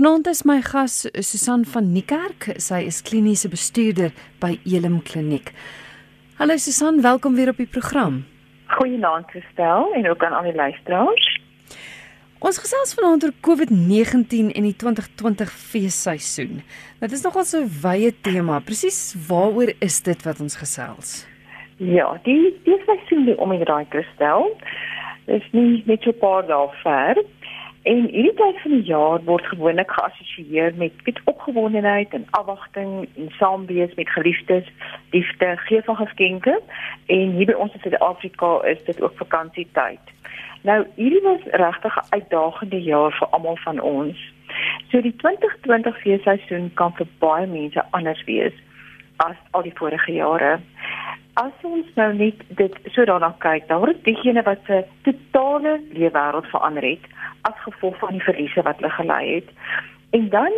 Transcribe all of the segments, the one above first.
Vanaand is my gas Susan van Niekerk. Sy is kliniese bestuurder by Elim Kliniek. Hallo Susan, welkom weer op die program. Goeienaand Christel en ook aan al die luisteraars. Ons gesels vanaand oor COVID-19 en die 2020 feesseisoen. Dit is nogal so 'n wye tema. Presies waaroor is dit wat ons gesels? Ja, die feesseisoen lê om die draai Christel. Dit is nie net so 'n paar dae ver En hierdie tyd van die jaar word gewoonlik geassosieer met met opgewondenheid en afwagting en saamwees met geliefdes, liefde, gee van geskenke en hier by ons in Suid-Afrika is dit ook vakansietyd. Nou, hierdie was regtig 'n uitdagende jaar vir almal van ons. So die 2020 feesseisoen kan vir baie mense anders wees as al die vorige jare as ons nou net dit so daarna kyk, dan word diegene wat se totale leefwêreld verander het as gevolg van die verliese wat hulle gely het. En dan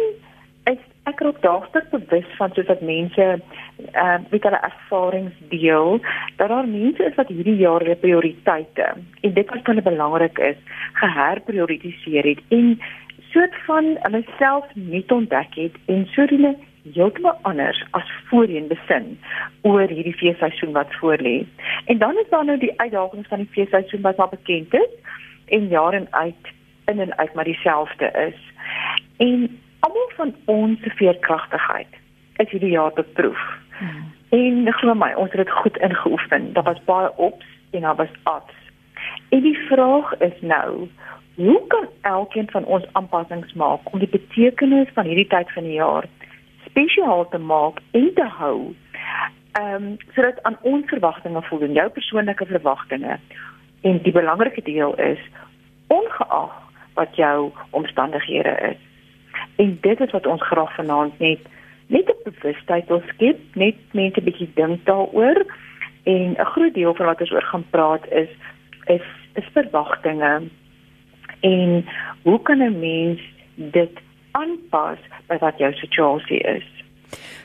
is ek ook daagliks bewus van soos dat mense ehm uh, met hulle ervarings deel dat daar mense is wat hierdie jaar hulle prioriteite en dit wat hulle belangrik is geherprioritiseer het en soort van hulle self net ontdek het en sodoende heeltemal anders as voorheen besin oor hierdie feesseisoen wat voorlê. En dan is daar nou die uitdagings van die feesseisoen wat al bekend is en jaar en uit in en uit maar dieselfde is. En almal van ons se veerkragtigheid is hierdie jaar beproef. Hmm. En glo my, ons het dit goed ingeoefen. Daar was baie ops en daar was ups. En die vraag is nou, hoe kan elkeen van ons aanpassings maak om die betekenis van hierdie tyd van die jaar spesiaal te maak en te hou. Ehm um, sodat aan ons verwagtinge voldoen, jou persoonlike verwagtinge. En die belangrike deel is ongeag wat jou omstandighede is. En dit is wat ons graag vanaand net net 'n bewustheid wil skep, net mense bietjie dink daaroor. En 'n groot deel van wat ons oor gaan praat is is is verwagtinge. En hoe kan 'n mens dit aanpas by wat jou situasie is.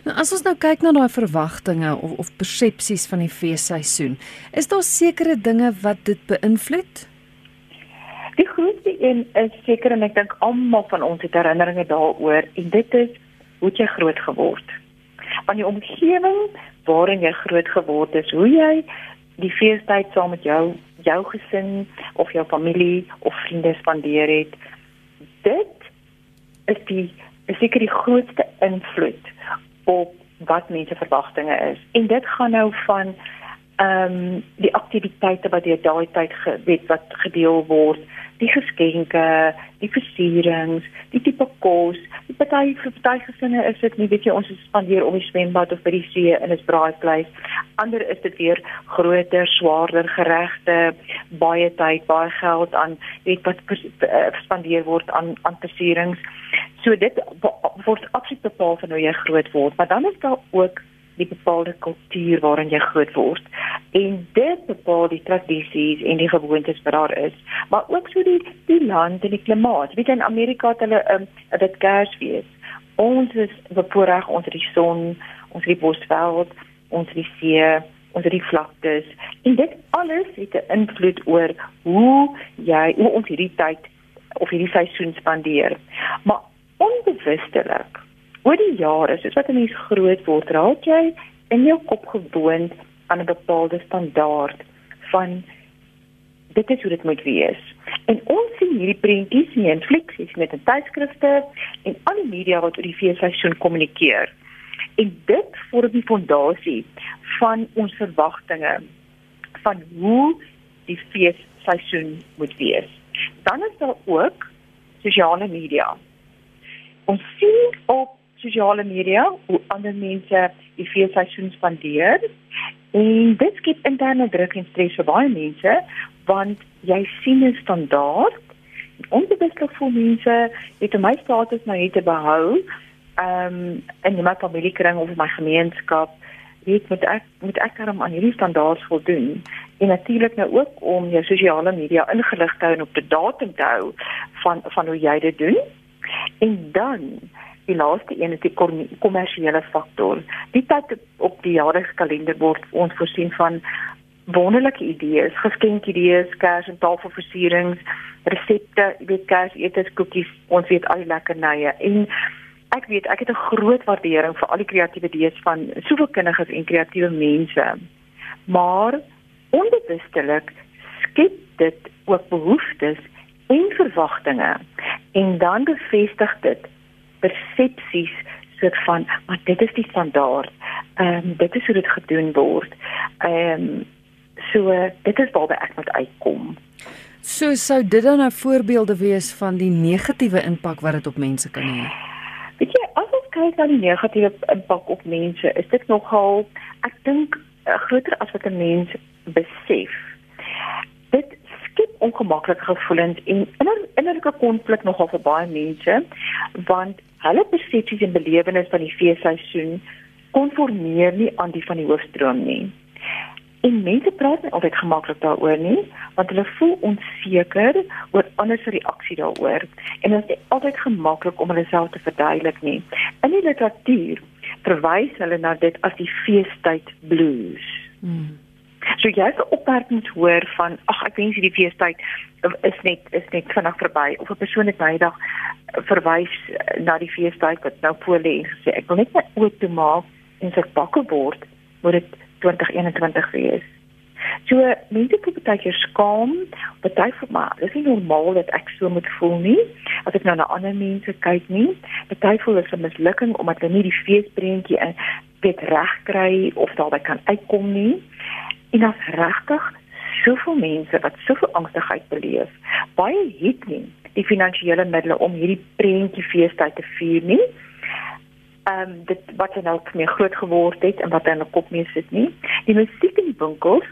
Nou as ons nou kyk na daai verwagtinge of of persepsies van die feesseisoen, is daar sekere dinge wat dit beïnvloed? Die grootste een is seker en ek dink almal van ons het herinneringe daaroor en dit is hoe jy groot geword. Van die omgewing waarin jy groot geword het, hoe jy die feestyd saam met jou jou gesin of jou familie of vriende spandeer het. Dit is die is seker die grootste invloed op wat mense verwagtinge is. En dit gaan nou van ehm um, die aktiwiteite wat deur daai tyd gewet wat gedeel word, die geskenke, die versierings, die tipe kos, die party vir party gesinne is dit nie weet jy ons spandeer om die swembad of by die see in 'n braaivleis. Ander is dit weer groter, swaarder geregte, baie tyd, baie geld aan weet wat eh, spandeer word aan aan versierings. So dit word absoluut bepaal van hoe jy groot word, maar dan is daar ook die bepaalde kultuur waarin jy groot word. En dit bepaal die tradisies en die gewoontes wat daar is maar ook so die die land en die klimaat. Weet in Amerika het hulle 'n um, dit Kersfees. Ons is bevoorreg onder die son ons het die bosveld ons het die see ons het die vlaktes. En dit alles het 'n invloed oor hoe jy hoe ons hierdie tyd of hierdie seisoen spandeer. Maar onbewustelik oor die jare soos wat 'n mens groot word raak jy in jou kop gewoond aan 'n bepaalde standaard van dit is hoe dit moet wees. En ons sien hierdie prentjies in infliksies met in tydskrifte en al die media wat oor die feesseisoen kommunikeer. En dit vorm die fondasie van ons verwagtinge van hoe die feesseisoen moet wees. Dan is daar ook sosiale media. Ons sien op sosiale media hoe ander mense die feesseisoen spandeer. En dit skep interne druk en stres vir baie mense want jy sien 'n standaard. Onbewuslik vir mense het my status nou net te behou. Ehm um, in my familiekring of my gemeenskap weet moet ek moet ek dan aan hierdie standaarde voldoen. En natuurlik nou ook om jou sosiale media ingelig te hou en op te datum te hou van van hoe jy dit doen. En dan die laaste een is die kommersiële faktor. Die tyd op die jaarlikse kalender word ons voorsien van wonderlike idees, geskenkidees, kers en tafelversierings, resepte, weet kers etes, koekies, ons weet al die lekkernye en ek weet ek het 'n groot waardering vir al die kreatiewe idees van soveel kundiges en kreatiewe mense. Maar onbewustelik skep dit ook behoeftes en verwagtinge en dan bevestig dit persepsies soort van maar dit is die standaard. Ehm um, dit is hoe dit gedoen word. Ehm um, so dit is waarby ek moet uitkom. So sou dit dan 'n voorbeelde wees van die negatiewe impak wat dit op mense kan hê. Weet jy, as ons kyk na die negatiewe impak op mense, is dit nogal ek dink eh, groter as wat 'n mens besef. Dit skep ongemaklike gevoelens en inner, innerlike konflik nogal vir baie mense want hulle persepsies en belewenis van die feesseisoen konformeer nie aan die van die hoofstroom nie. En mense praat nie altyd gemaklik daaroor nie, want hulle voel onseker oor ander se reaksie daaroor en dit is altyd gemaklik om hulle self te verduidelik nie. In die literatuur verwys hulle na dit as die feestyd blues. Hmm. So jy het opmerkings hoor van ag ek wens hierdie feestyd is net is net vinnig verby of 'n persoon het mydag verwys na die feestyd wat nou voor lê en gesê ek wil net oë toe maak en sy bakke word moet dit 2021 wees. So mense voel baie keer skaam, baie vir my. Dit is nie normaal dat ek so moet voel nie. As ek nou na ander mense kyk nie, baie voel dit is 'n mislukking omdat hulle nie die feesprentjie in dit reg kry of daarby kan uitkom nie. En as regtig soveel mense wat soveel angstigheid beleef, baie het nie die finansiële middele om hierdie prentjie feestyd te vier nie ehm um, dit wat dan ook meer groot geword het en wat 'n kop mee sit nie. Die musiek in die winkels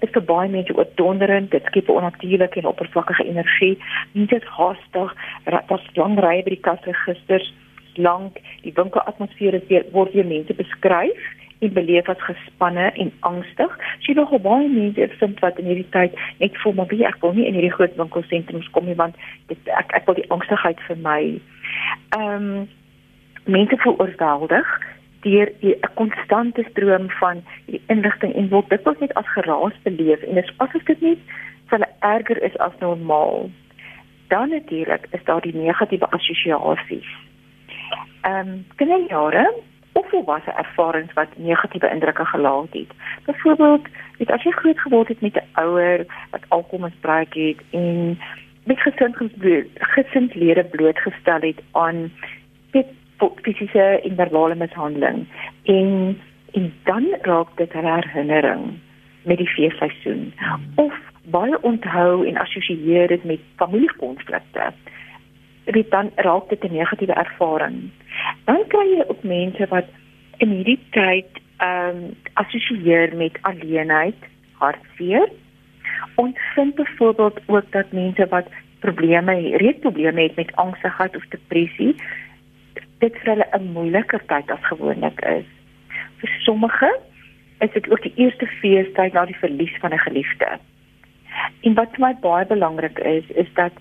is vir baie mense oordonderend. Dit skep 'n onnatuurlike en oppervlakkige energie. Mense is haastig, daar's lang rye by die kasregisters, lank. Die winkelatmosfeer is weer word deur mense beskryf en beleef as gespanne en angstig. Sy nog baie mense vind wat in hierdie tyd net voel maar wie ek wil nie in hierdie groot winkelsentrums kom nie want dit ek ek wil die angstigheid vir my. Ehm um, mense voel oorweldig deur 'n konstante stroom van die inligting en word dit net as geraas beleef en is asof dit net vir erger is as normaal. Dan natuurlik is daar die negatiewe assosiasies. Ehm um, kinderjare of volwasse ervarings wat negatiewe indrukke gelaat het. Byvoorbeeld, weet as jy groot geword het met 'n ouer wat alkohol misbruik het en met gesindhede blootgestel het aan dit fisiese en verbale mishandeling en en dan raak dit 'n herinnering met die feesseisoen of baie onthou en assosieer dit met familiekonflikte dit dan raak dit 'n negatiewe ervaring dan kry jy ook mense wat in hierdie tyd ehm um, assosieer met alleenheid hartseer ons vind byvoorbeeld ook dat mense wat probleme reeds probleme het met angstigheid of depressie dit vir hulle 'n moeiliker tyd as gewoonlik is. Vir sommige is dit ook die eerste feestyd na die verlies van 'n geliefde. En wat vir my baie belangrik is, is dat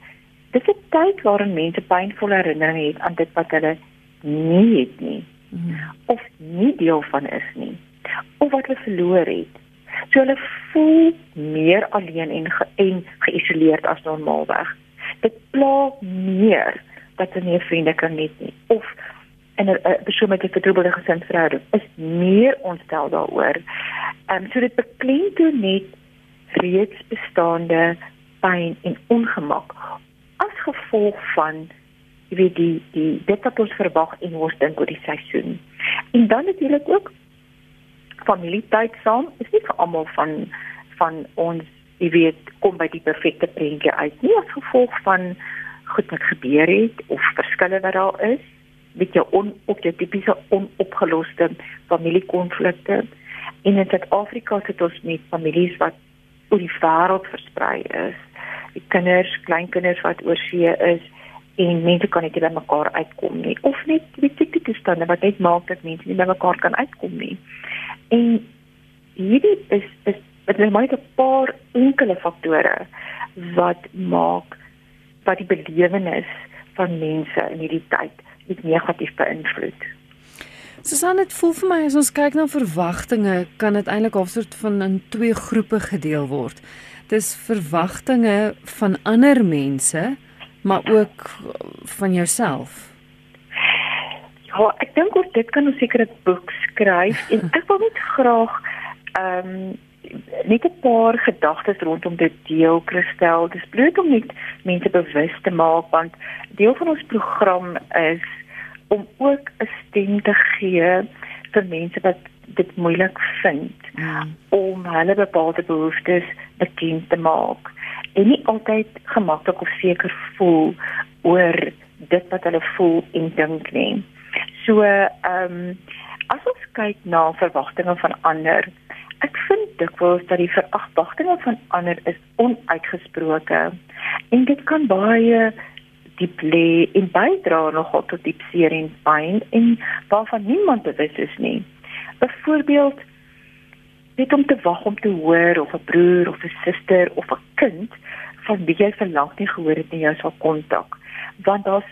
dit 'n tyd waarin mense pynvolle herinneringe het aan dit wat hulle nie het nie of nie deel van is nie of wat hulle verloor het. So hulle voel meer alleen en ge en geïsoleerd as normaalweg. Dit pla meer dat hulle nie vriende kan hê nie of en 'n persoon met 'n vertroebelde gesinsverhouding is meer ontstel daaroor. Ehm um, so dit beklemtoon net reeds bestaande pyn en ongemak gevolg van jy weet die die dit wat ons verwag en ons dink oor die seisoen. En dan natuurlik ook familietyd saam is nie vir almal van van ons jy weet kom by die perfekte prentjie uit nie as gevolg van goed wat gebeur het of verskille wat daar is met jou on op jou tipiese onopgeloste familiekonflikte. En in Suid-Afrika sit ons met families wat oor die wêreld versprei is. Die kinders, kleinkinders wat oor see is en mense kan net nie by mekaar uitkom nie of net dit is dan wat net maak dat mense nie by mekaar kan uitkom nie. En hierdie is is dit is maar 'n paar enkele faktore wat maak wat die belewenis van mense in hierdie tyd dit negatief beïnvloed. Susan, dit voel vir my as ons kyk na verwagtinge, kan dit eintlik half soort van in twee groepe gedeel word. Dis verwagtinge van ander mense, maar ook van jouself. Ja, ek dink oor dit kan ons seker 'n boek skryf en ek wil net graag ehm um, net 'n paar gedagtes rondom dit deel Christel. Dis bloot om net mense bewus te maak want deel van ons program is om ook 'n stem te gee vir mense wat dit moeilik vind ja. om hulle bepaalde behoeftes bekend te maak en nie altyd gemaklik of seker voel oor dit wat hulle voel en dink nie. So, ehm um, as ons kyk na verwagtinge van ander, ek vind dikwels dat die verwagtinge van ander is onuitgesproke en dit kan baie diep lê en bydra nogal tot diep seer en pyn en waarvan niemand bewus is nie. Byvoorbeeld net om te wag om te hoor of 'n broer of 'n suster of 'n kind van wie jy verlang nie gehoor het nie jou sal kontak want daar's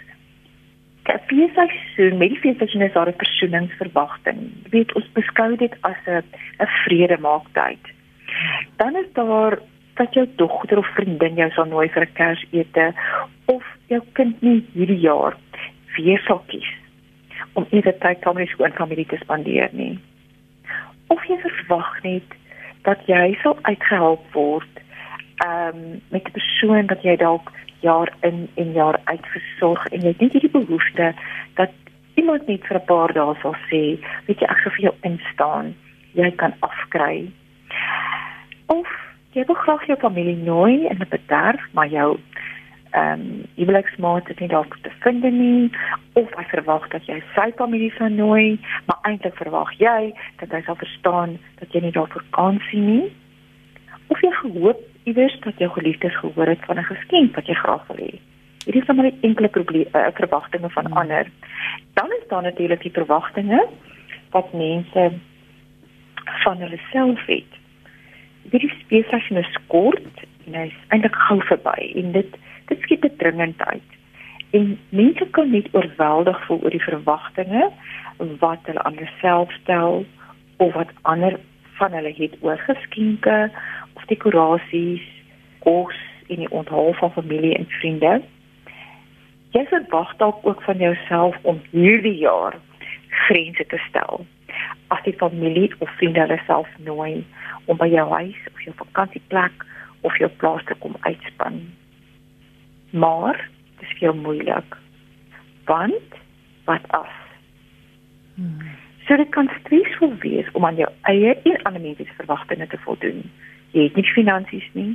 feesseisoen met die feesseisoen is daar 'n versoeningsverwagting. Jy weet ons beskou dit as 'n 'n vredemaaktyd. Dan is daar dat jou dogter of vriendin jou sal nooi vir 'n Kersete of jou kind nie hierdie jaar weer sal kies om eerder tyd saam met sy skoonfamilie te spandeer nie. Of jy verwag net dat jy sal uitgehelp word ehm um, met 'n persoon wat jy dalk jaar in en jaar uit versorg en jy het nie hierdie behoefte dat iemand net vir 'n paar dae sal sê, weet jy ek sou vir jou instaan, jy kan afkry. Of jy wil graag jou familie nooi in 'n bederf, maar jou ehm um, huweliksmaat het nie dalk te vind nie of hy verwag dat jy sy familie sal nooi, maar eintlik verwag jy dat hy sal verstaan dat jy nie daar vakansie nie. Of jy gehoop iewers dat jou geliefdes gehoor het van 'n geskenk wat jy graag wil hê. Hierdie is dan maar enkele probleme uh, verwagtinge van hmm. ander. Dan is daar natuurlik die verwagtinge wat mense van hulle self het. Hierdie spesifieke skort en hy is eintlik gou verby en dit dit skiet te dringend uit. En mense kan net oorweldig voel oor die verwagtinge wat hulle aan hulle self stel of wat ander van hulle het oor geskenke dekorasies, kos en die onthaal van familie en vriende. Jy verwag dalk ook van jouself om hierdie jaar grense te stel. As die familie of vriende hulle self nooi om by jou huis of jou vakansieplek of jou plaas te kom uitspan. Maar dit is veel moeilik. Want wat as? Hmm. So dit kan stresvol wees om aan jou eie en ander mense se verwagtinge te voldoen jy het nie finansies nie,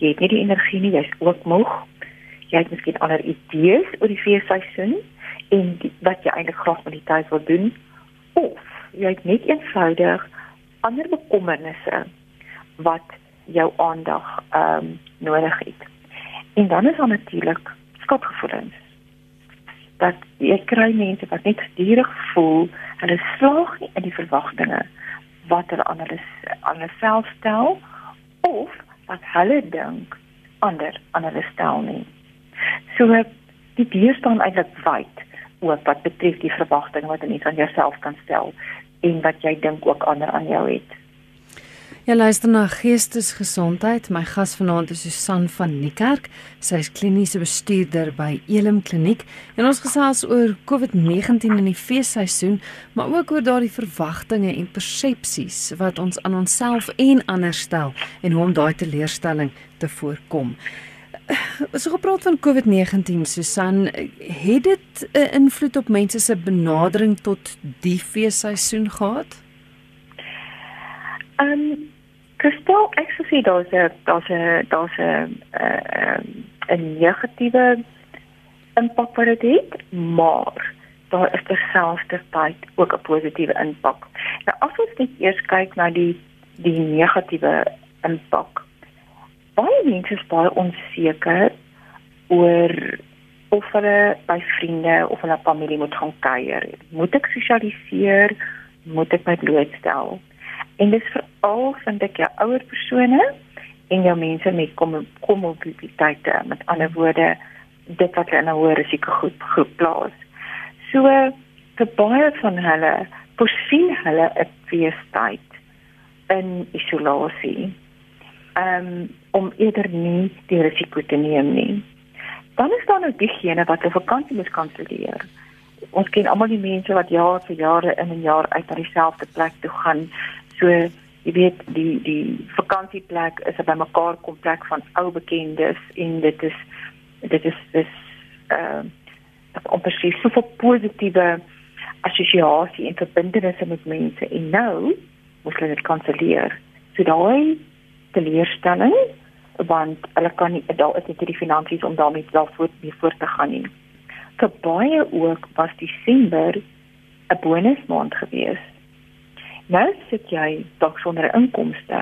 jy het nie die energie nie, jy's ook moeg. Jy het miskien ander idees oor die feesseisoen en die, wat jy eintlik graag met die tyd wil doen of jy het net eenvoudig ander bekommernisse wat jou aandag ehm um, nodig het. En dan is daar natuurlik skatgevoelens. Dat jy kry mense wat net gedurig voel hulle slaag nie in die verwagtinge wat hulle aan hulle aan hulle self stel of wat hulle dink ander aan hulle stel nie. So die dier staan eintlik wyd oor wat betref die verwagtinge wat jy aan jouself kan stel en wat jy dink ook ander aan jou het. Ja luister na Geestesgesondheid. My gas vanaand is Susan van Niekerk. Sy is kliniese bestuurder by Elim Kliniek en ons gesels oor COVID-19 in die feesseisoen, maar ook oor daardie verwagtinge en persepsies wat ons aan onsself en ander stel en hoe om daai teleurstelling te voorkom. Het gepraat van COVID-19, Susan, het dit 'n invloed op mense se benadering tot die feesseisoen gehad? Ehm um, Kristel, ek sou sê daar's 'n daar's 'n daar's 'n 'n negatiewe impak wat dit het, maar daar is terselfdertyd ook 'n positiewe impak. Nou as ons net eers kyk na die die negatiewe impak. Baie mense is baie onseker oor of hulle by vriende of hulle familie moet gaan kuier. Moet ek sosialiseer? Moet ek my blootstel? En dit is veral vind ek jou ouer persone en jou mense met kom komorbiditeite met ander woorde dit wat hulle in 'n hoë risiko groep groep plaas. So vir baie van hulle voorsien hulle 'n feestyd in isolasie. Um, om eerder nie die risiko te neem nie. Dan is daar nou diegene wat 'n vakansie moet kanselleer. Ons ken almal die mense wat jaar vir jare in en jaar uit na dieselfde plek toe gaan. So jy weet die die vakansieplek is 'n bymekaar kom plek van ou bekendes en dit is dit is dis ehm uh, presies so 'n positiewe assosiasie en verbintenisse met mense en nou moet hulle dit kanselleer. So daai teleurstelling want hulle kan nie daar is net die finansies om daarmee daarvoor mee voort te gaan nie. Vir baie ook was Desember 'n bonusmaand geweest. Nou sit jy dalk sonder inkomste.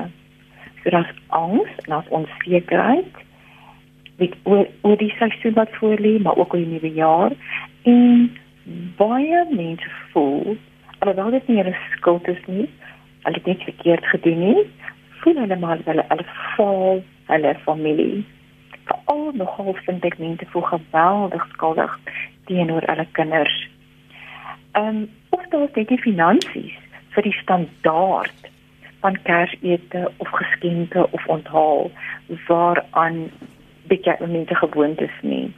So daar's angs en daar's onsekerheid met oor, oor die seisoen wat voor lê, maar ook oor die nuwe jaar en baie mense voel alhoewel dit nie hulle skuld is nie, hulle het net verkeerd gedoen nie, voel hulle maar hulle hulle faal hulle familie. Veral nogal vind ek mense voel geweldig skuldig teenoor hulle kinders. Ehm um, of daar is die finansies vir die standaard van kersete of geskenke of onthaal waaraan baie mense gewoond is nie.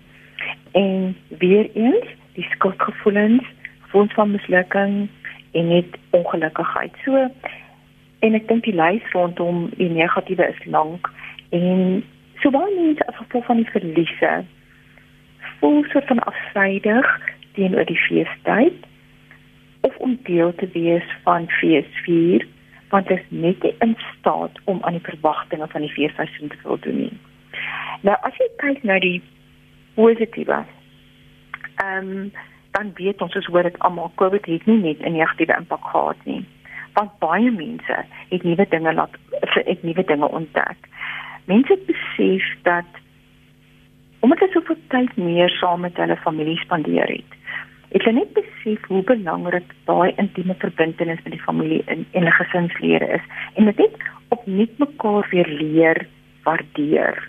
En weer eens, die skuldgevoelens, gevoel van mislukking en net ongelukkigheid. So en ek dink die lys rondom die negatiewe is lank en so baie mense as gevolg van die verliese voel so van afsydig teenoor die feestyd of om deel te wees van feesvier want dit is net nie in staat om aan die verwagtinge van die feesseisoen te voldoen nie. Nou as jy kyk na die positiewe ehm um, dan weet ons soos hoor dit almal COVID het nie net 'n negatiewe impak gehad nie want baie mense het nuwe dinge laat het nuwe dinge ontdek. Mense besef dat omdat hulle soveel tyd meer saam met hulle familie spandeer het, het hulle net besef hoe belangrik daai intieme verbintenis met die familie in en 'n gesinslede is en dit net opnuut mekaar weer leer waardeer.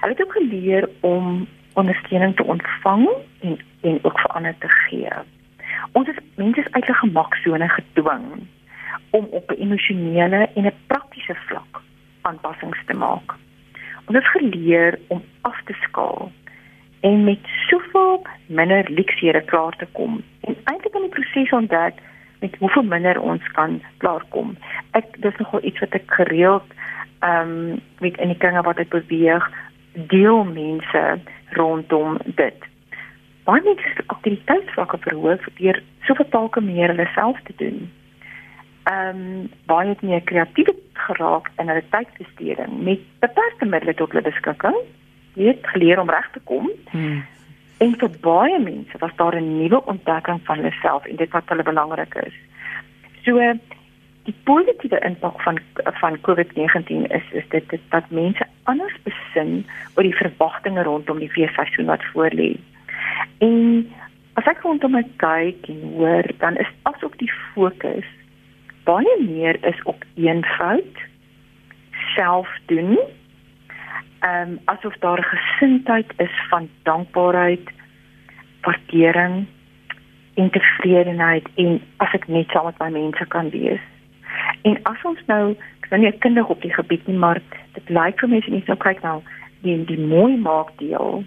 Hulle het ook geleer om ondersteuning te ontvang en en ook vir ander te gee ons is mense uit 'n gemaksone gedwing om op 'n emosionele en 'n praktiese vlak aanpassings te maak. Ons het geleer om af te skaal en met soveel minder leksiere klaar te kom en eintlik in die proses ontdek met hoeveel minder ons kan klaarkom. Ek dis nogal iets wat ek gereeld ehm um, met in die kringe wat ek beweeg deel mense rondom dit baie se aktiwiteitsvlakke verhoog deur soveel take meer hulle self te doen. Ehm um, baie het meer kreatief geraak in hulle tydbesteding met beperkte middele tot hulle beskikking. Het geleer om reg te kom. Hmm. En vir baie mense was daar 'n nuwe ontdekking van hulle self en dit wat hulle belangrik is. So die positiewe impak van van COVID-19 is is dit dat mense anders besin oor die verwagtinge rondom die feesseisoen wat voorlê. En as ek rondom my kyk en hoor, dan is asook die fokus baie meer is op eenvoud, self doen. Ehm um, asof daar 'n gesindheid is van dankbaarheid, waardering en tevredenheid en as ek net saam met my mense kan wees. En as ons nou, ek nou nie kundig op die gebied nie, maar dit lyk vir jy net nou kyk nou die die mooi maak deel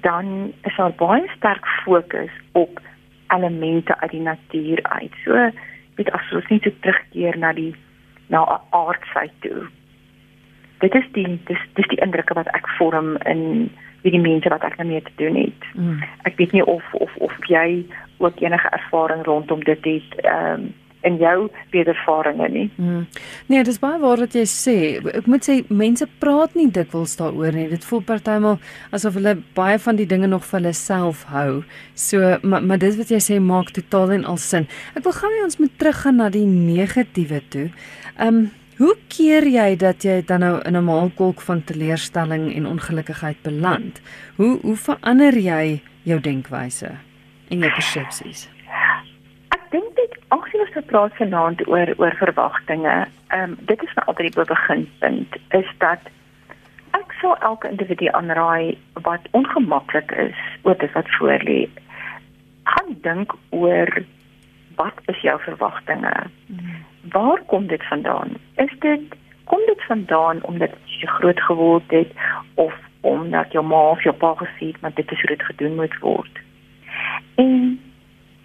dan is daar baie sterk fokus op elemente uit die natuur uit. So weet as ons net so terugkeer na die na aardse toe. Dit is die dis dis die indrukke wat ek vorm in wie die mense wat ek nou mee te doen het. Mm. Ek weet nie of of of jy ook enige ervaring rondom dit het ehm um, in jou wedervarings nie. Hmm. Nee, dis baie waar wat jy sê. Ek moet sê mense praat nie dikwels daaroor nie. Dit voel partymal asof hulle baie van die dinge nog vir hulle self hou. So maar maar dis wat jy sê maak totaal en al sin. Ek wil gou net ons moet teruggaan na die negatiewe toe. Ehm um, hoe keer jy dat jy dan nou in 'n maalkolk van teleurstelling en ongelukkigheid beland? Hoe hoe verander jy jou denkwyse en jou persepsies? Aangesien ons gepraat nou vanaand oor oor verwagtinge, ehm um, dit is my altyd die beginpunt is dat ek sou elke individu aanraai wat ongemaklik is oor dit wat voor lê. Gaan dink oor wat is jou verwagtinge? Waar kom dit vandaan? Is dit kom dit vandaan omdat jy groot geword het of omdat jou ma of jou pa gesê het dat dit is hoe dit gedoen moet word? En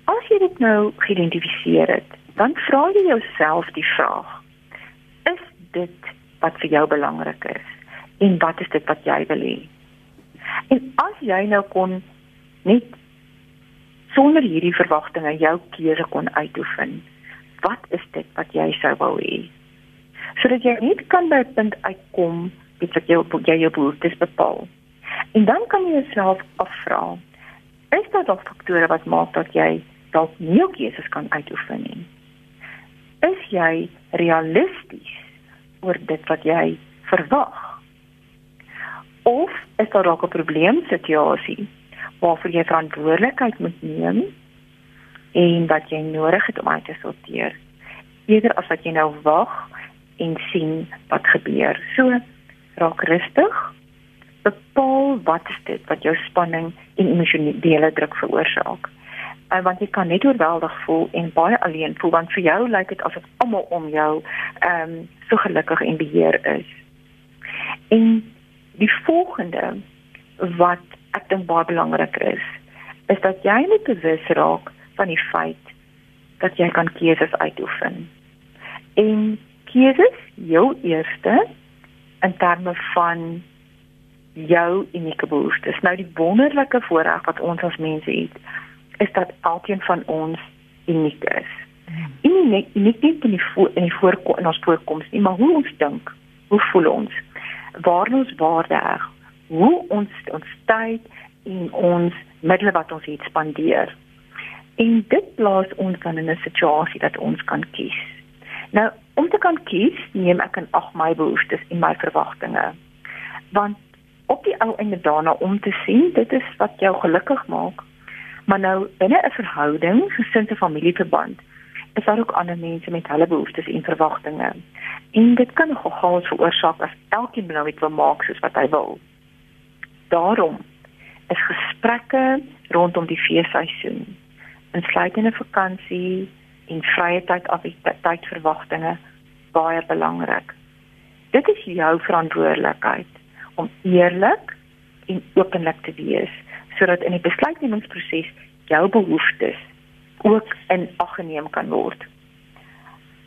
as jy dit nou geïdentifiseer het, dan vra jy jouself die vraag: Is dit wat vir jou belangrik is? En wat is dit wat jy wil hê? En as jy nou kon net sonder hierdie verwagtinge jou keuse kon uitoefen, wat is dit wat jy sou wou hê? Sodat jy net kan by 'n punt uitkom wat jy jy jou behoeftes bepaal. En dan kan jy jouself afvra, is daar dalk faktore wat maak dat jy dalk nie jou keuses kan uitoefen nie? Is jy realisties oor dit wat jy verwag? Of is daar dalk 'n probleemsituasie waarvoor jy verantwoordelikheid moet neem en wat jy nodig het om uit te sorteer. Eerder as wat jy nou wag en sien wat gebeur. So raak rustig. Bepaal wat is dit wat jou spanning en emosionele druk veroorsaak. Uh, want jy kan net oorweldig voel en baie alleen voel want vir jou lyk dit asof almal om jou ehm um, so gelukkig en beheer is. En die volgende wat ek dink baie belangrik is, is dat jy net bewus raak van die feit dat jy kan keuses uitoefen. En keuses jou eerste in terme van jou unieke behoeftes. Nou die wonderlike voorreg wat ons as mense het, is dat elkeen van ons uniek is. En nie uniek nie in die voor, in die voorkom in ons voorkoms nie, maar hoe ons dink, hoe voel ons, waar ons waarde heg, hoe ons ons tyd en ons middele wat ons het spandeer. En dit plaas ons dan in 'n situasie dat ons kan kies. Nou, om te kan kies, neem ek in ag my behoeftes en my verwagtinge. Want op die ou einde daarna om te sien, dit is wat jou gelukkig maak. Maar nou binne 'n verhouding, gesin se familieverband, is daar ook ander mense met hulle behoeftes en verwagtinge. En dit kan nogal chaos veroorsaak as elkeen nou iets wil maak soos wat hy wil daarom is gesprekke rondom die feesseisoen, insluitende vakansie en vrye tyd aktiwiteitsverwagtinge baie belangrik. Dit is jou verantwoordelikheid om eerlik en openlik te wees sodat in die besluitnemingsproses jou behoeftes ook in ag geneem kan word.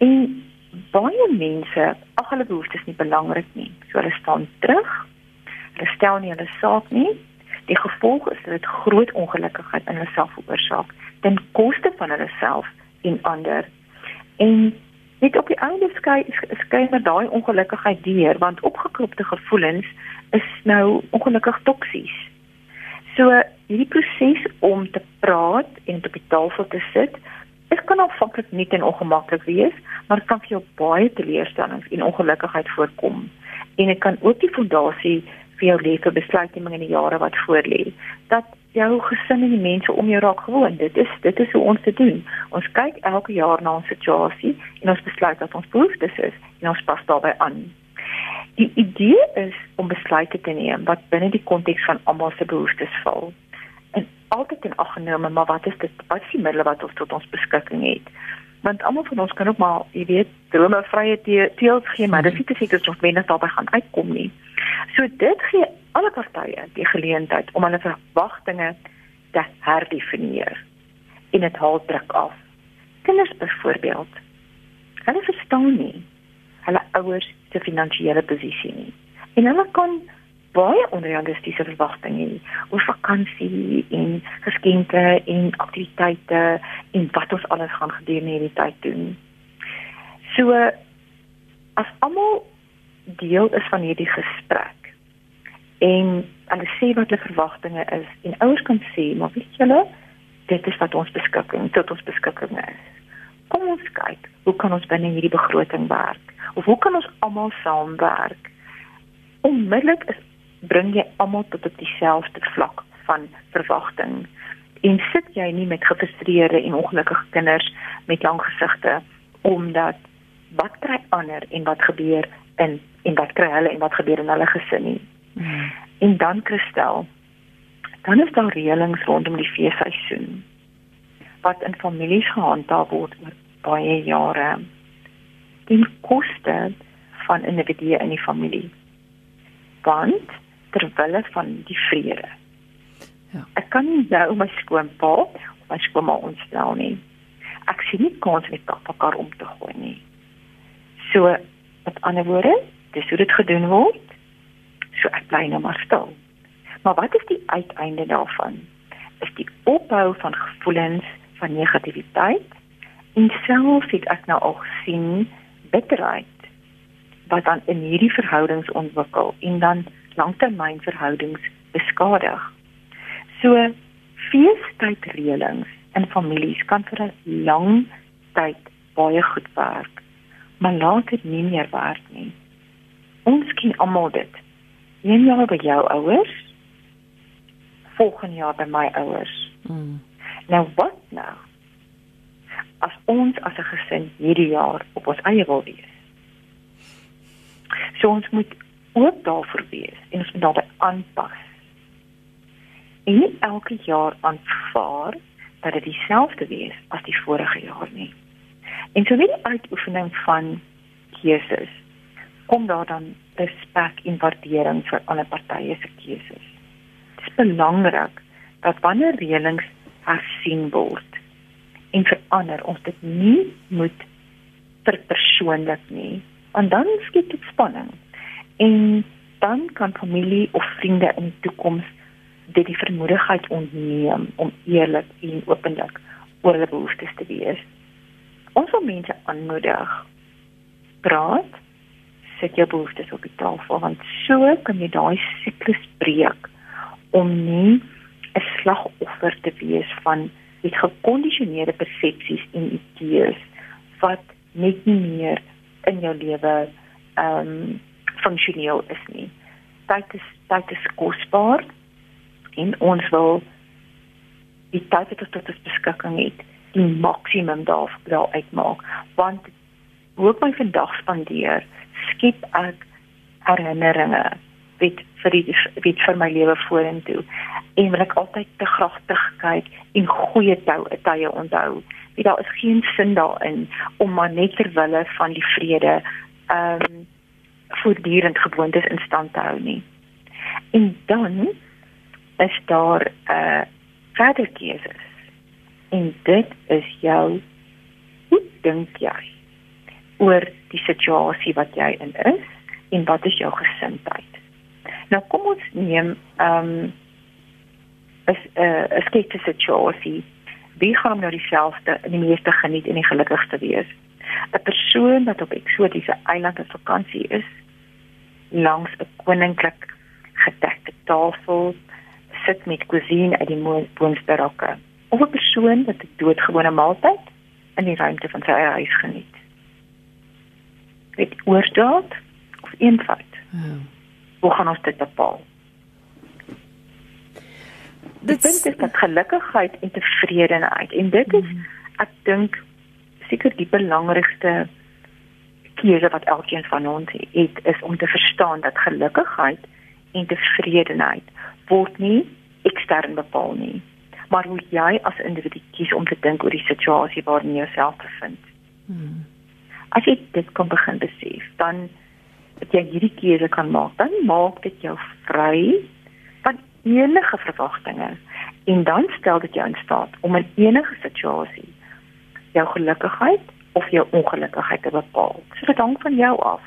En baie mense ag hulle behoeftes nie belangrik nie. So hulle staan terug hulle stel nie hulle saak nie. Die gevolg is dat dit groot ongelukkigheid in hulle self veroorsaak ten koste van hulle self en ander. En net op die einde skei skei maar daai ongelukkigheid deur want opgekropte gevoelens is nou ongelukkig toksies. So hierdie proses om te praat en op die tafel te sit Dit kan aanvanklik nie en ongemaklik wees, maar dit kan vir jou baie teleurstellings en ongelukkigheid voorkom. En dit kan ook die fondasie vir jou lewe besluitneming in die jare wat voorlê dat jou gesin en die mense om jou raak gewoon. Dit is dit is hoe ons dit doen. Ons kyk elke jaar na 'n situasie en ons besluit wat ons behoeftes is en ons pas daarbey aan. Die idee is om besluite te neem wat binne die konteks van almal se behoeftes val. En altyd in ag geneem maar wat is dit wat is die middele wat ons tot ons beskikking het want almal van ons kan ook maar jy weet drome vrye teels gee maar dis nie te sê dat ons wenner daarbey gaan uitkom nie So dit gee alle partye die geleentheid om hulle verwagtinge te herdefinieer en dit haal druk af. Kinders byvoorbeeld, hulle verstaan nie hulle ouers se finansiële posisie nie. En hulle kan baie onrealistiese verwagtinge hê oor vakansie en geskenke en aktiwiteite en wat ons alles gaan gedurende hierdie tyd doen. So as almal deel is van hierdie gesprek en hulle sê wat hulle verwagtinge is en ouers kan sê maar weet julle dit is wat ons beskikking tot ons beskikking is. Kom ons kyk hoe kan ons binne hierdie begroting werk? Of hoe kan ons almal saamwerk? Onmiddellik is bring jy almal tot op dieselfde vlak van verwagting en sit jy nie met gefrustreerde en ongelukkige kinders met lang gesigte omdat wat kry ander en wat gebeur in en wat kry hulle en wat gebeur in hulle gesin nie. Hmm. En dan Christel, dan is daar reëlings rondom die feesseisoen. wat in families gehandhaaf word oor baie jare ten koste van individue in die familie. Want terwyl van die vrede. Ja. Ek kan nie nou my skoonpa of my skoonma ontstel nie. Ek sien nie kans met mekaar om te gooi nie. So met ander woorde, dis hoe dit gedoen word. So ek bly nou maar stil. Maar wat is die uiteinde daarvan? Is die opbou van gevoelens van negativiteit en selfs het ek nou al gesien bitterheid wat dan in hierdie verhoudings ontwikkel en dan langtermynverhoudings beskadig. So feestydreëlings in families kan vir 'n lang tyd baie goed werk, maar laat dit nie meer werk nie. Ons ken almal dit. Een jaar by jou ouers, volgende jaar by my ouers. Mm. Nou wat nou? As ons as 'n gesin hierdie jaar op ons eie wil wees. So ons moet ook daarvoor wees en ons moet daarbey aanpas. En nie elke jaar aanvaar dat dit dieselfde wees as die vorige jaar nie. En so wie uitoefening van keuses kom daar dan respek en waardering vir ander partye se keuses. Dit is belangrik dat wanneer reëlings hersien word en verander ons dit nie moet verpersoonlik nie, want dan skep dit spanning en dan kan familie of vriende in die toekoms dit die vermoedigheid ontneem om eerlik en openlik oor hulle behoeftes te wees. Ons wil mense aanmoedig. Praat, sit jou behoeftes op die tafel want so kan jy daai siklus breek om nie 'n slagoffer te wees van die gekondisioneerde persepsies en idees wat net nie meer in jou lewe ehm um, funksioneel is nie. Tyd is tyd is kosbaar en ons wil die tyd wat ons tot ons beskikking het, die maksimum daar daar uitmaak. Want hoe ek my vandag spandeer, skep ek herinneringe wat vir die wat vir my lewe vorentoe en wil ek altyd te graag terugkyk en goeie tye onthou. Wie daar is geen sin daarin om maar net ter wille van die vrede ehm um, voortdurend gewoontes in stand te hou nie. En dan is daar 'n uh, verder keuses. En dit is jou hoe dink jy oor die situasie wat jy in is en wat is jou gesindheid? Nou kom ons neem ehm um, is 'n uh, 'n sketse situasie. Wie gaan nou dieselfde die meeste geniet en die gelukkigste wees? 'n persoon wat op eksotiese eilande vakansie is langs 'n koninklik gedekte tafel sit met cuisine uit die woonsbarakke of 'n persoon wat 'n doodgewone maaltyd in die ruimte van sy eie huis geniet. Dit oordaat of eenvoud. Ja. Hoe gaan ons dit bepaal? Dit is dit gelukigheid en tevredenheid en dit is mm. ek dink seker die belangrikste keuse wat elkeen van ons het is om te verstaan dat gelukigheid en tevredenheid word nie ekstern bepaal nie maar hoe jy as individu kies om te dink oor die situasie waarin jy jouself bevind. Hmm. As jy dit kan begin besef, dan dat jy hierdie keuse kan maak, dan maak dit jou vry van enige verwagtinge en dan stel dit jou in staat om in enige situasie jou gelukigheid of jou ongelukkigheid te bepaal. So dit hang van jou af.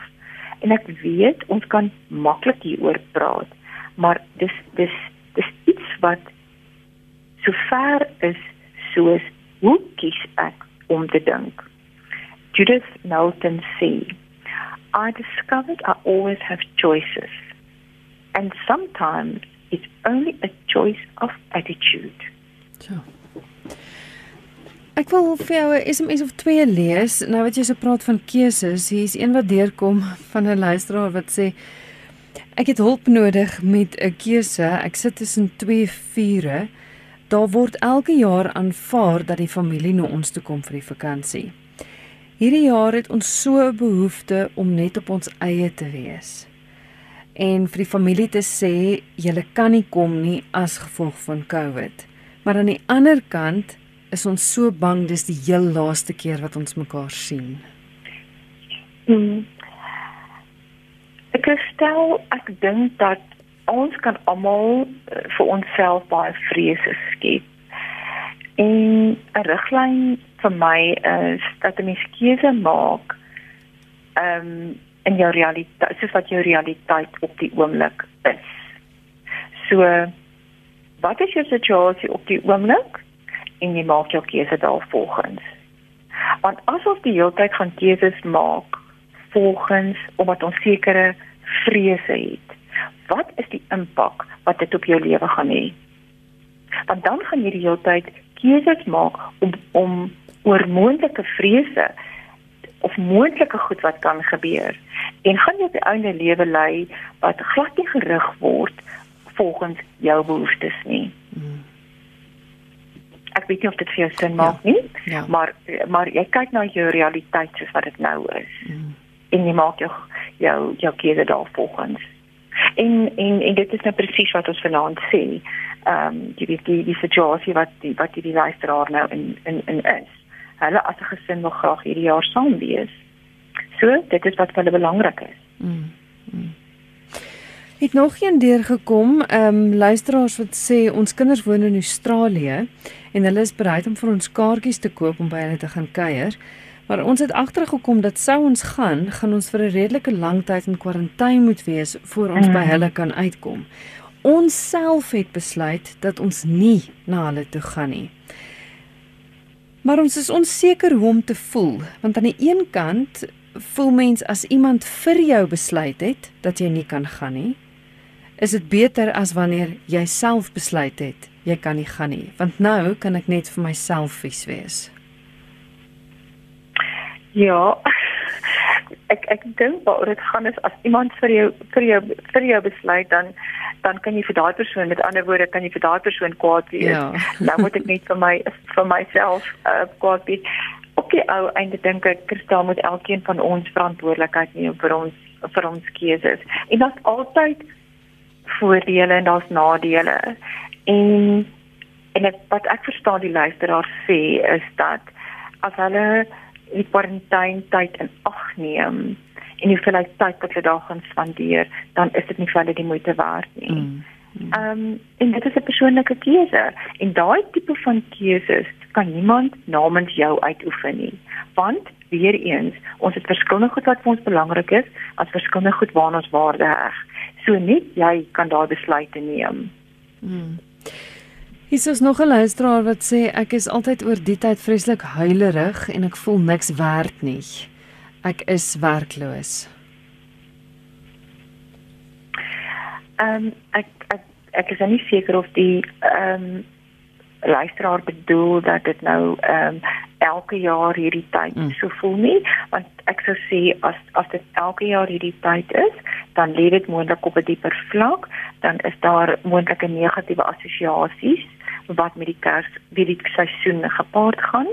En ek weet ons kan maklik hieroor praat, maar dis dis dis iets wat so ver is soos hoe kies ek om te dink. Judith Knowlton sê, I discovered I always have choices. And sometimes it's only a choice of attitude. So. Ek wil vir jou 'n SMS of twee lees. Nou wat jy so praat van keuses, hier is een wat deurkom van 'n luisteraar wat sê ek het hulp nodig met 'n keuse. Ek sit tussen twee vure. Daar word elke jaar aanvaar dat die familie na ons toe kom vir die vakansie. Hierdie jaar het ons so 'n behoefte om net op ons eie te wees. En vir die familie te sê, julle kan nie kom nie as gevolg van COVID. Maar aan die ander kant is ons so bang dis die heel laaste keer wat ons mekaar sien? Hmm. Ek stel ek dink dat ons kan almal uh, vir onsself baie vrese skep. En 'n riglyn vir my is dat jy 'n keuse maak ehm um, in jou realiteit, soos wat jou realiteit op die oomblik is. So wat is jou situasie op die oomblik en jy maak jou keuse daarvolgens. Want as ons die hele tyd gaan keuses maak volgens omdat ons sekere vrese het, wat is die impak wat dit op jou lewe gaan hê? Want dan gaan jy die hele tyd keuses maak om om oor moontlike vrese of moontlike goed wat kan gebeur en gaan jy op die einde lewe lei wat glad nie gerig word volgens jou behoeftes nie. Hmm. Ek weet nie of dit vir jou sin maak ja. nie, ja. maar maar jy kyk na jou realiteit soos wat dit nou is. Hmm. En jy maak jou jou jou keuse daarvolgens. En en en dit is nou presies wat ons vanaand sê. Ehm um, die die die situasie wat die wat die luisteraar nou in in in is. Hulle as 'n gesin wil graag hierdie jaar saam wees. So, dit is wat vir hulle belangrik is. Mm. mm. Het nog een deur gekom, ehm um, luisteraars wat sê ons kinders woon in Australië en hulle is bereid om vir ons kaartjies te koop om by hulle te gaan kuier. Maar ons het agtergekom dat sou ons gaan, gaan ons vir 'n redelike lang tyd in kwarantyne moet wees voor ons mm. by hulle kan uitkom. Ons self het besluit dat ons nie na hulle toe gaan nie. Maar ons is onseker hoe om te voel, want aan die een kant voel mens as iemand vir jou besluit het dat jy nie kan gaan nie, is dit beter as wanneer jy self besluit het jy kan nie gaan nie, want nou kan ek net vir myself vies wees. Ja. Ek ek dink waar dit gaan is as iemand vir jou vir jou vir jou besluit dan dan kan jy vir daai persoon met ander woorde kan jy vir daai persoon kwaad wees. Ja. nou moet ek net vir my vir myself uh, kwaad wees. Op die ou einde dink ek Kristal moet elkeen van ons verantwoordelikheid neem vir ons vir ons keuses. En daar's altyd voordele en daar's nadele. En en ek, wat ek verstaan die luisteraar sê is dat as hulle die kwarantyne tyd in ag neem en hy tyd wat jy daar gaan spandeer, dan is dit nie vir hulle die moeite werd nie. Mm, mm. Ehm mm. um, en dit is 'n persoonlike keuse en daai tipe van keuses kan niemand namens jou uitoefen nie. Want weer eens, ons het verskillende goed wat vir ons belangrik is, as verskillende goed waarna ons waarde heg. So net jy kan daai besluite neem. Mm. Hier is nog 'n luisteraar wat sê ek is altyd oor die tyd vreeslik huilerig en ek voel niks werd nie. Ek is werkloos. Ehm um, ek, ek ek is nie seker of die ehm um, luisteraar bedoel dat dit nou ehm um, elke jaar hierdie tyd mm. so voel nie want ek sou sê as as dit elke jaar hierdie tyd is dan lê dit moontlik op 'n dieper vlak dan is daar moontlike negatiewe assosiasies wat met die kers die seisoen gepaard gaan.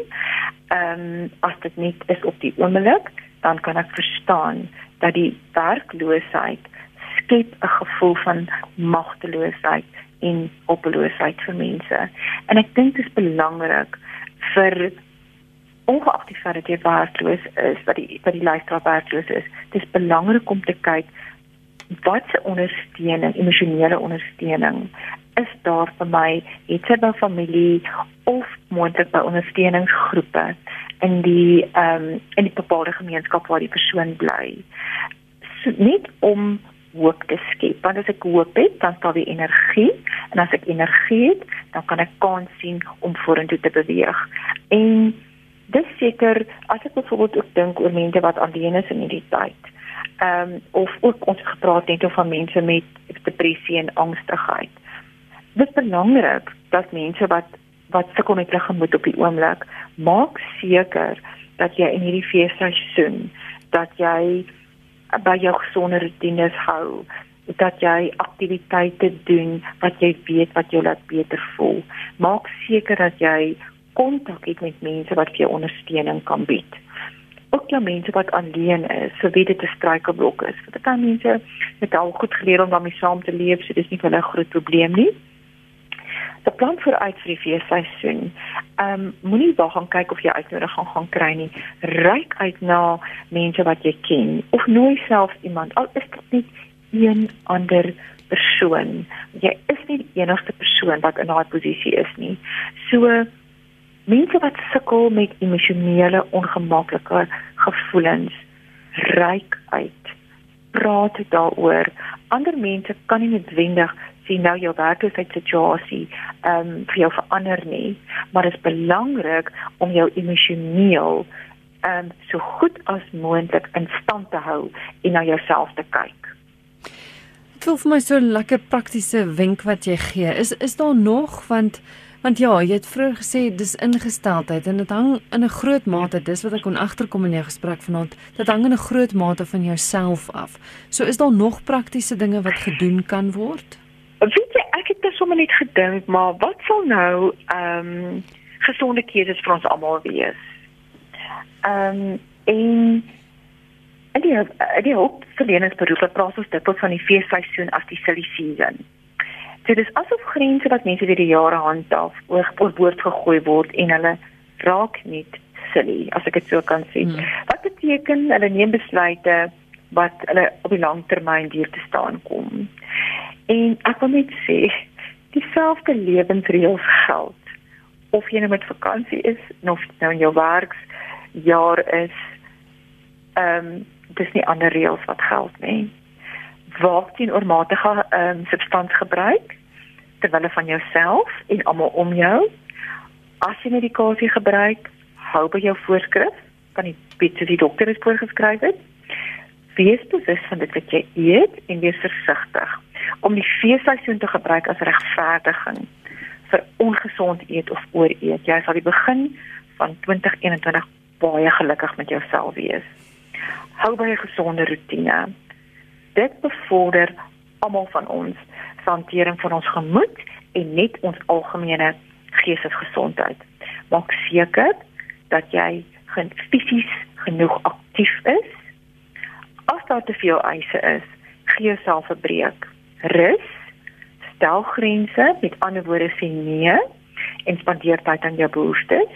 Ehm um, as dit net is op die oomblik, dan kan ek verstaan dat die werkloosheid skep 'n gevoel van magteloosheid en hopeloosheid vir mense. En ek dink dit is belangrik vir ongeag die feit dat jy werkloos is, dat die dat die lifestyle werkloos is, dit is belangrik om te kyk wat se ondersteuning, emosionele ondersteuning is daar vir my het sy by familie of moontlik by ondersteuningsgroepe in die ehm um, in die bepaalde gemeenskap waar die persoon bly. So, net om hoop te skep. Want as ek hoop het, dan staan die energie en as ek energie het, dan kan ek kans sien om vorentoe te beweeg. En dis seker as ek byvoorbeeld ook dink oor mense wat alleen is in hierdie tyd. Ehm um, of ook ons gepraat het oor mense met depressie en angstigheid. Dit belangrik dat mense wat wat sukkel met hulle gemoed op die oomblik maak seker dat jy in hierdie feesseisoen dat jy by jou gesonde rutines hou dat jy aktiwiteite doen wat jy weet wat jou laat beter voel. Maak seker dat jy kontak het met mense wat vir jou ondersteuning kan bied ook jou mense wat alleen is so weet dit 'n struikelblok is want dit kan mense met al goed geleer om daarmee saam te leef so dis nie vir hulle 'n groot probleem nie beplan vooruit vir die feesseisoen. Ehm um, moenie wag gaan kyk of jy uitnodiging gaan kry nie. Ryk uit na mense wat jy ken of nooi self iemand al is dit net een ander persoon. Jy is nie die enigste persoon wat in daai posisie is nie. So mense wat sukkel met emosionele ongemaklike gevoelens, ryk uit. Praat daaroor. Ander mense kan nie noodwendig sien nou jou werklikheid situasie ehm um, vir jou verander nie, maar dit is belangrik om jou emosioneel ehm um, so goed as moontlik in stand te hou en na jouself te kyk. Dit voel vir my so 'n lekker praktiese wenk wat jy gee. Is is daar nog want want ja, jy het vroeër gesê dis ingesteldheid en dit hang in 'n groot mate dis wat ek kon agterkom in jou gesprek vanaand. Dit hang in 'n groot mate van jouself af. So is daar nog praktiese dinge wat gedoen kan word? Weet jy, ek het net sommer net gedink, maar wat sal nou ehm um, gesonde keuses vir ons almal wees? Ehm um, en en die die hulpverleningsberoepe praat ons dikwels van die feesseisoen as die silly season. So dis asof grense wat mense deur die jare handhaaf oor oorboord gegooi word en hulle raak net silly, as ek dit so kan sê. Hmm. Wat beteken hulle neem besluite wat hulle op die lang termyn duur te staan kom. En ek wil net sê dieselfde lewensreëls geld of jy nou met vakansie is of nou in jou werksjaar is. Ehm um, dis nie ander reëls wat geld nie. Waak teen oormatige ehm um, substansgebruik terwyl hulle van jouself en almal om jou. As jy medikasie gebruik, hou by jou voorskrif, kan die weet die dokter dit voorgeskryf het. Wees bewus van dit wat jy eet en wees versigtig om die feesseisoen te gebruik as regverdiging vir ongesond eet of ooreet. Jy sal die begin van 2021 baie gelukkig met jouself wees. Hou by 'n gesonde rotine. Dit bevorder almal van ons hantering van ons gemoed en net ons algemene geestesgesondheid. Maak seker dat jy fisies genoeg aktief is. As daar te veel eise is, gee jouself 'n breek rus, stel grense, met ander woorde sê nee en spandeer tyd aan jou behoeftes.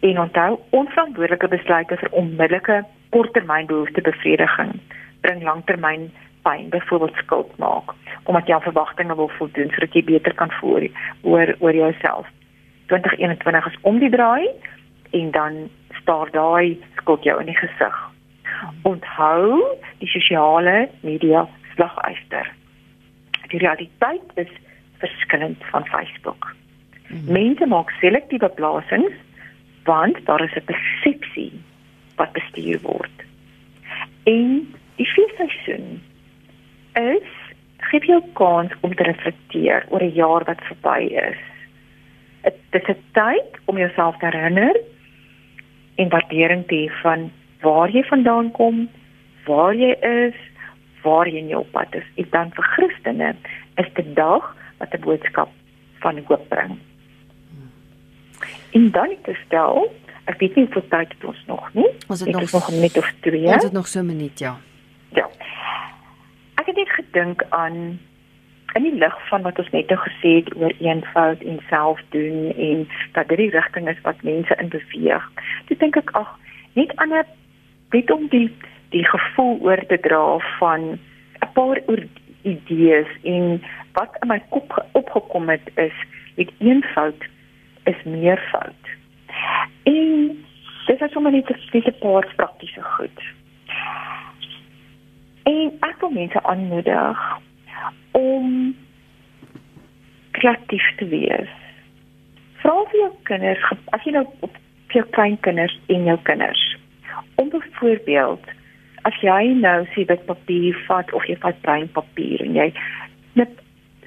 En onthou, onverantwoordelike besluite vir onmiddellike korttermynbehoeftebevrediging bring langtermyn pyn, byvoorbeeld skuld maak, omdat jy aan verwagtinge wil voldoen sodat jy beter kan voer oor oor jouself. 2021 is om die draai en dan staar daai skuld jou in die gesig. Onthou die sosiale media slaguister die realiteit is verskillend van Facebook. Hmm. Mense maak selektiewe plasings want daar is 'n persepsie wat bestuur word. En die feesseisoen is gee jou kans om te reflekteer oor 'n jaar wat verby is. Dit is 'n tyd om jouself te herinner en waardering te hê van waar jy vandaan kom, waar jy is, waarheen jy op pad is. En dan vir Christene is dit dag wat 'n boodskap van hoop bring. En dan het gestel, ek weet nie hoeveel tyd het ons nog nie. Ons het nog, nog 'n minuut of twee. Ons het nog so 'n minuut, ja. Ja. Ek het net gedink aan in die lig van wat ons net nou gesê het oor eenvoud en selfdoen en dat dit die rigting is wat mense in beweeg. Dit dink ek ag, net aan 'n weet om die die gevoel oor te dra van 'n paar idees en wat in my kop opgekom het is met een fout is meer fout. En dis is sommer net 'n paar praktiese goed. En ek wil mense aanmoedig om kreatief te wees. Vra vir jou kinders, as jy nou op jou kleinkinders en jou kinders om byvoorbeeld as jy nou sê dit papier vat of jy vat bruin papier en jy net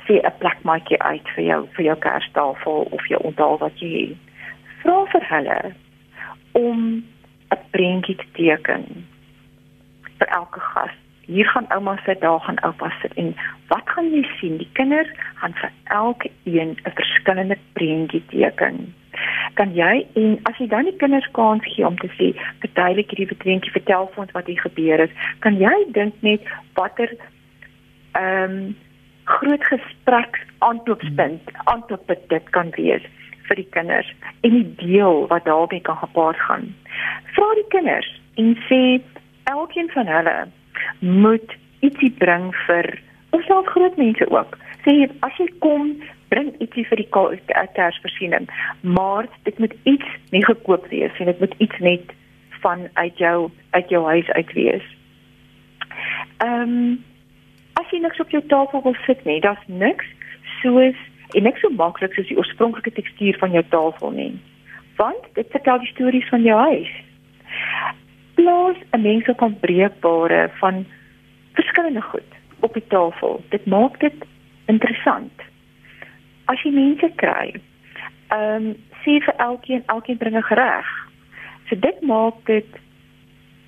sê 'n plakmaatjie uit vir jou vir jou kerstafel of jou onthaal wat jy het. Vra vir hulle om 'n prentjie te teken vir elke gas. Hier gaan ouma sit, daar gaan oupa sit en wat gaan jy sien? Die kinders gaan vir elke een 'n verskillende prentjie teken kan jy en as jy dan die kinders kans gee om te sê verduidelik hierdie betrentjie vertel vir ons wat hier gebeur het kan jy dink net watter ehm um, groot gesprek aankloopspunt, aanklooppunt dit kan wees vir die kinders en die deel wat daarmee kan gepaard gaan. Vra die kinders en sê elkeen van hulle moet ietsie bring vir of self groot mense ook. Sê as jy kom, bring ietsie vir die Kersvoorsiening, maar dit moet iets nie gekoop wees en dit moet iets net van uit jou uit jou huis uit wees. Ehm um, as jy niks op jou tafel wil sit nie, daar's niks soos en niks so maklik soos die oorspronklike tekstuur van jou tafel nie. Want dit vertel die stories van jou huis. Plaas 'n mens op 'n breekbare van verskillende goed op die tafel. Dit maak dit interessant. As jy mense kry, ehm um, sê vir elkeen, elkeen bring 'n gereg. So dit maak dit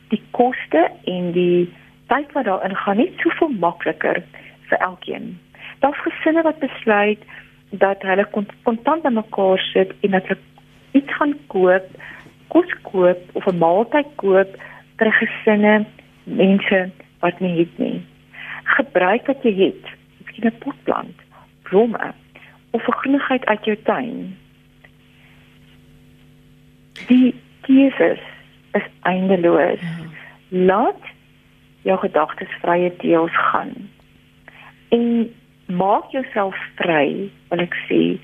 die koste en die tyd wat daarin gaan net soveel makliker vir elkeen. Daar's gesinne wat besluit dat hulle kontant aan mekaar sit en dat hulle iets gaan koop, kos koop of 'n maaltyd koop vir gesinne, mense wat nie het nie. Gebruik wat jy het. Miskien 'n potplant, blomme of 'n groenigheid uit jou tuin. Die keuses is eindeloos. Ja. Laat jou gedagtes vrye deels gaan. En maak jouself vry, wil ek sê,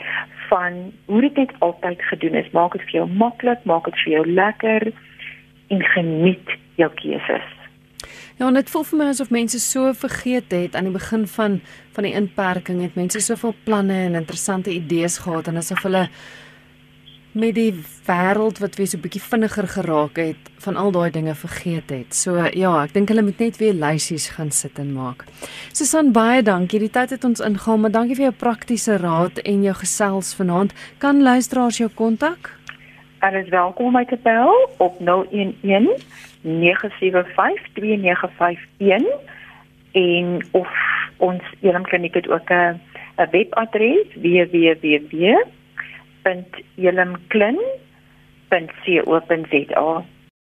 van hoe dit net altyd gedoen is. Maak dit vir jou maklik, maak dit vir jou lekker en geniet jou keuses. Ja, net voel vir my asof mense so vergeet het aan die begin van van die inperking het mense soveel planne en interessante idees gehad en asof hulle met die wêreld wat weer so 'n bietjie vinniger geraak het van al daai dinge vergeet het. So ja, ek dink hulle moet net weer lysies gaan sit en maak. Susan baie dankie. Die tyd het ons ingehaal, maar dankie vir jou praktiese raad en jou gesels vanaand. Kan luisteraars jou kontak? Hulle is welkom om my te bel op 011 09752951 en of ons Elim Kliniek het ook 'n webadres www.elimklin.co.za